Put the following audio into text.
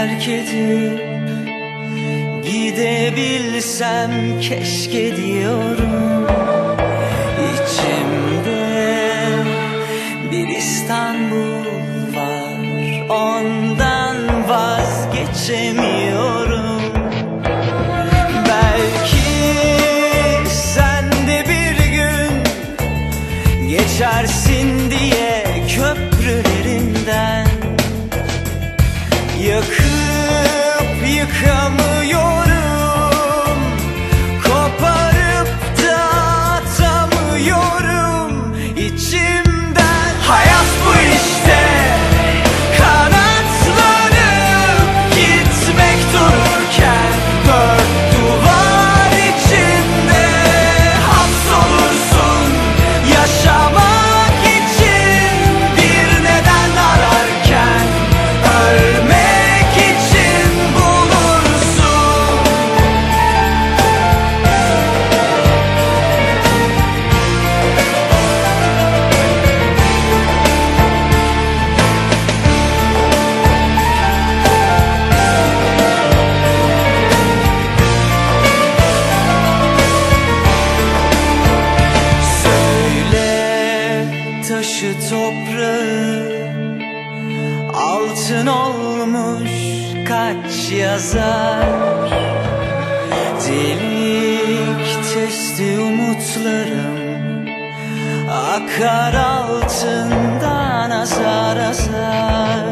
terk edip Gidebilsem keşke diyorum. İçimde bir İstanbul var Ondan vazgeçemiyorum toprağı Altın olmuş kaç yazar. Delik testi umutlarım Akar altından azar azar